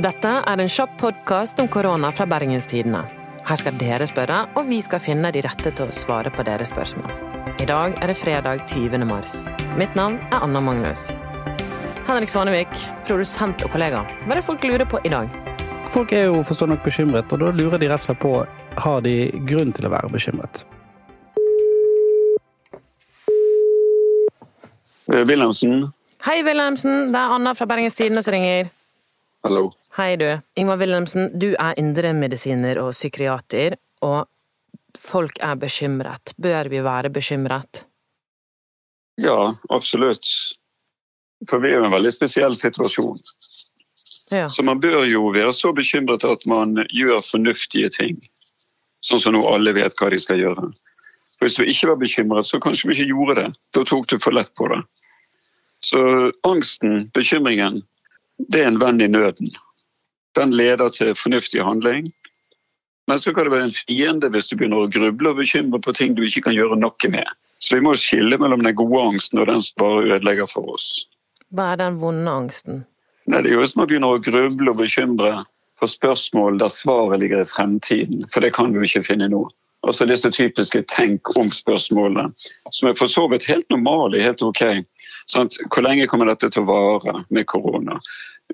Dette er en kjapp podkast om korona fra Bergenstidene. Her skal dere spørre, og vi skal finne de rette til å svare på deres spørsmål. I dag er det fredag 20. mars. Mitt navn er Anna Magnus. Henrik Svanevik, produsent og kollega. Hva er det folk lurer på i dag? Folk er jo forståelig nok bekymret, og da lurer de rett og slett på har de grunn til å være bekymret. Wilhelmsen. Hei, Wilhelmsen. Det er Anna fra Bergens Tidende som ringer. Hallo. Hei, du. Ingvar Wilhelmsen, du er indremedisiner og psykiater, og folk er bekymret. Bør vi være bekymret? Ja, absolutt. For vi er jo en veldig spesiell situasjon. Ja. Så man bør jo være så bekymret at man gjør fornuftige ting. Sånn som nå alle vet hva de skal gjøre. For Hvis du ikke var bekymret, så kanskje vi ikke gjorde det. Da tok du for lett på det. Så angsten, bekymringen, det er en venn i nøden. Den leder til fornuftig handling. Men så kan det være en fiende hvis du begynner å gruble og bekymre på ting du ikke kan gjøre noe med. Så vi må skille mellom den gode angsten og den som bare ødelegger for oss. Hva er den vonde angsten? Nei, det er jo hvis man begynner å gruble og bekymre for spørsmål der svaret ligger i fremtiden, for det kan vi jo ikke finne nå. Altså disse typiske tenk om-spørsmålene, som er for så vidt helt normale, helt ok. Sånn hvor lenge kommer dette til å vare med korona?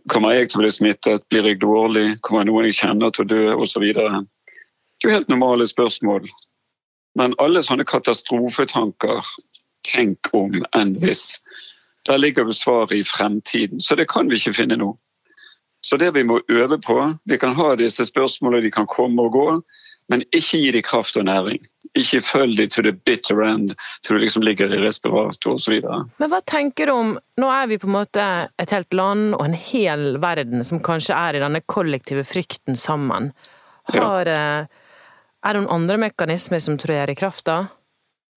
Kommer jeg til å bli smittet? Blir jeg dårlig? Kommer noen jeg kjenner til å dø? Osv. Det er jo helt normale spørsmål. Men alle sånne katastrofetanker, tenk om, enn hvis, der ligger jo svaret i fremtiden. Så det kan vi ikke finne nå. Så det vi må øve på Vi kan ha disse spørsmålene, de kan komme og gå, men ikke gi dem kraft og næring. Ikke følg dem til the bitter end, til du liksom ligger i respirator osv. Men hva tenker du om Nå er vi på en måte et helt land og en hel verden som kanskje er i denne kollektive frykten sammen. Har, ja. Er det noen andre mekanismer som trer i kraft da?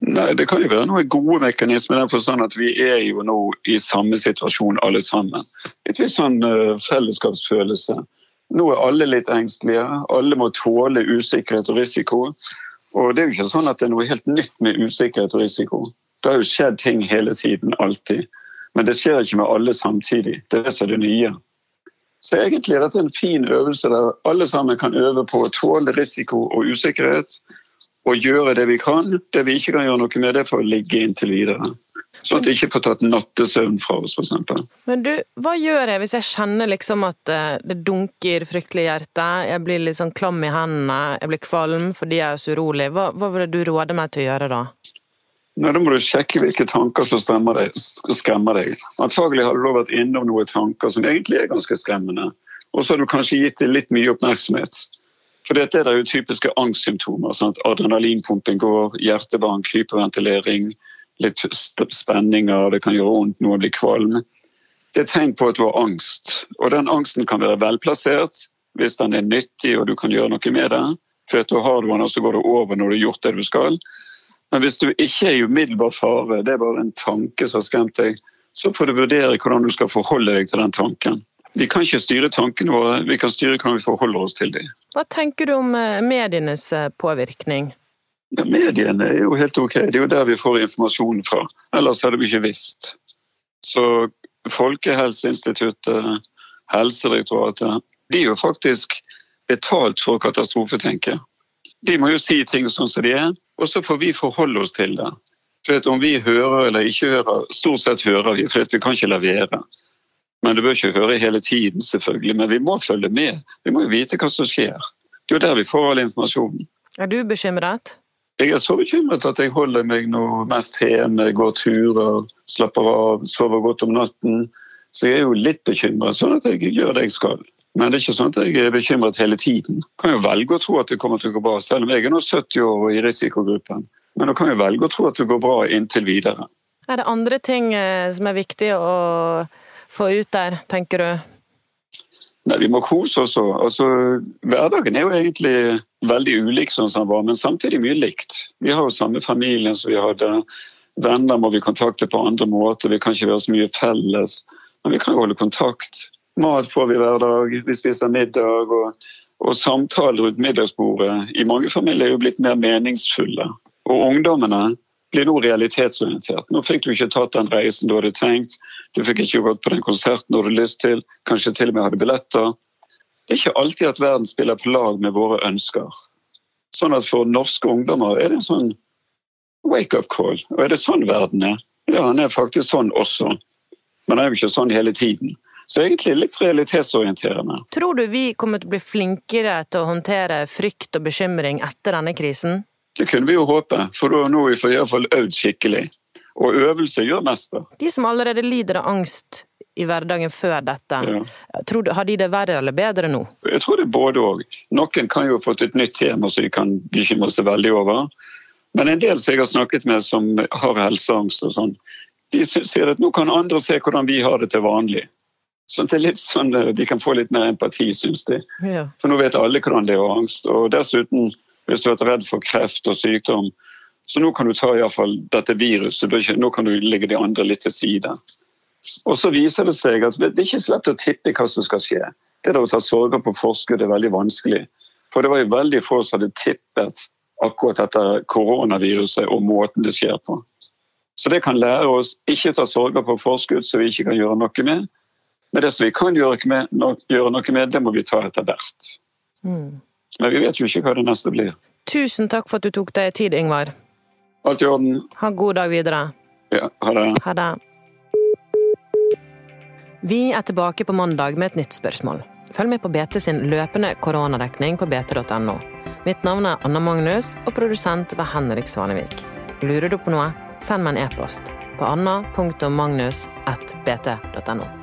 Nei, Det kan jo være noen gode mekanismer i den forstand at vi er jo nå i samme situasjon alle sammen. Et visst sånn eh, fellesskapsfølelse. Nå er alle litt engstelige, alle må tåle usikkerhet og risiko. Og det er jo ikke sånn at det er noe helt nytt med usikkerhet og risiko. Det har jo skjedd ting hele tiden, alltid. Men det skjer ikke med alle samtidig. Det er er det nye. Så egentlig er dette en fin øvelse der alle sammen kan øve på å tåle risiko og usikkerhet. Og gjøre det vi kan. Det vi ikke kan gjøre noe med, det får ligge inntil videre. Sånn at vi ikke får tatt nattesøvn fra oss, f.eks. Men du, hva gjør jeg hvis jeg kjenner liksom at eh, det dunker fryktelig i hjertet, jeg blir litt sånn klam i hendene, jeg blir kvalm fordi jeg er så urolig. Hva, hva vil du råde meg til å gjøre da? Nei, Da må du sjekke hvilke tanker som deg. Skremmer deg. Antagelig har du da vært innom noen tanker som egentlig er ganske skremmende. Og så har du kanskje gitt det litt mye oppmerksomhet. For dette er det jo typiske angstsymptomer. Sånn at adrenalinpumpen går, hjertebank, hyperventilering, litt spenninger, det kan gjøre vondt, noen blir kvalm. Det er tegn på at du har angst. Og den angsten kan være velplassert hvis den er nyttig og du kan gjøre noe med det. For da har du den, og så går det over når du har gjort det du skal. Men hvis du ikke er i umiddelbar fare, det er bare en tanke som har skremt deg, så får du vurdere hvordan du skal forholde deg til den tanken. Vi kan ikke styre tankene våre, vi kan styre hvordan vi forholder oss til dem. Hva tenker du om eh, medienes eh, påvirkning? Ja, mediene er jo helt ok, det er jo der vi får informasjonen fra. Ellers hadde vi ikke visst. Så Folkehelseinstituttet, Helsedirektoratet, de er jo faktisk betalt for katastrofetenke. De må jo si ting sånn som de er, og så får vi forholde oss til det. For Om vi hører eller ikke hører, stort sett hører vi, for vi kan ikke levere. Men du bør ikke høre hele tiden, selvfølgelig. Men vi må følge med. Vi må jo vite hva som skjer. Det er jo der vi får all informasjonen. Er du bekymret? Jeg er så bekymret at jeg holder meg nå mest hjemme, går turer, slapper av, sover godt om natten. Så jeg er jo litt bekymret, sånn at jeg gjør det jeg skal. Men det er ikke sånn at jeg er bekymret hele tiden. Jeg kan jo velge å tro at det kommer til å gå bra, selv om jeg er nå 70 år og i risikogruppen. Men da kan jeg velge å tro at det går bra inntil videre. Er det andre ting eh, som er viktig å få ut der, tenker du? Nei, Vi må kose oss. Altså, hverdagen er jo egentlig veldig ulik, sånn som den var, men samtidig mye likt. Vi har jo samme familien som vi hadde. Venner må vi kontakte på andre måter. Vi kan ikke være så mye felles, men vi kan jo holde kontakt. Mat får vi hver dag, vi spiser middag. Og, og samtaler rundt middagsbordet i mange familier er jo blitt mer meningsfulle. Og ungdommene blir nå realitetsorientert. Nå fikk du ikke tatt den reisen du hadde tenkt. Du fikk ikke gått på den konserten du hadde lyst til, kanskje til og med hadde billetter. det er ikke alltid at verden spiller på lag med våre ønsker. Sånn at For norske ungdommer er det en sånn wake-up call. Og er det sånn verden er? Ja, han er faktisk sånn også. Men han er jo ikke sånn hele tiden. Så egentlig litt realitetsorienterende. Tror du vi kommer til å bli flinkere til å håndtere frykt og bekymring etter denne krisen? Det kunne vi jo håpe, for da nå vi får iallfall øvd skikkelig. Og øvelse gjør mester. De som allerede lider av angst i hverdagen før dette, Ja. tror du, har de det verre eller bedre nå? Jeg tror det er både òg. Noen kan jo ha fått et nytt tema som de kan bekymre seg veldig over. Men en del som jeg har snakket med som har helseangst og sånn, de sier at nå kan andre se hvordan vi har det til vanlig. Sånn det er litt sånn, eh, De kan få litt mer empati, syns de. Ja. For nå vet alle hvordan det er å ha angst. Og dessuten, hvis du har vært redd for kreft og sykdom, så nå kan du ta i hvert fall dette viruset. Nå kan du legge de andre litt til side. Og så viser det seg at det er ikke så lett å tippe hva som skal skje. Det å ta sorger på forskudd er veldig vanskelig. For det var jo veldig få som hadde tippet akkurat dette koronaviruset og måten det skjer på. Så det kan lære oss ikke ta sorger på forskudd som vi ikke kan gjøre noe med. Men det som vi kan gjøre noe med, det må vi ta etter hvert. Mm. Men vi vet jo ikke hva det neste blir. Tusen takk for at du tok deg tid, Ingvar. Alt i orden? Ha en god dag videre. Ja, ha det. Ha det. Vi er tilbake på mandag med et nytt spørsmål. Følg med på BT sin løpende koronadekning på bt.no. Mitt navn er Anna Magnus, og produsent var Henrik Svanevik. Lurer du på noe, send meg en e-post på anna.magnus.bt.no.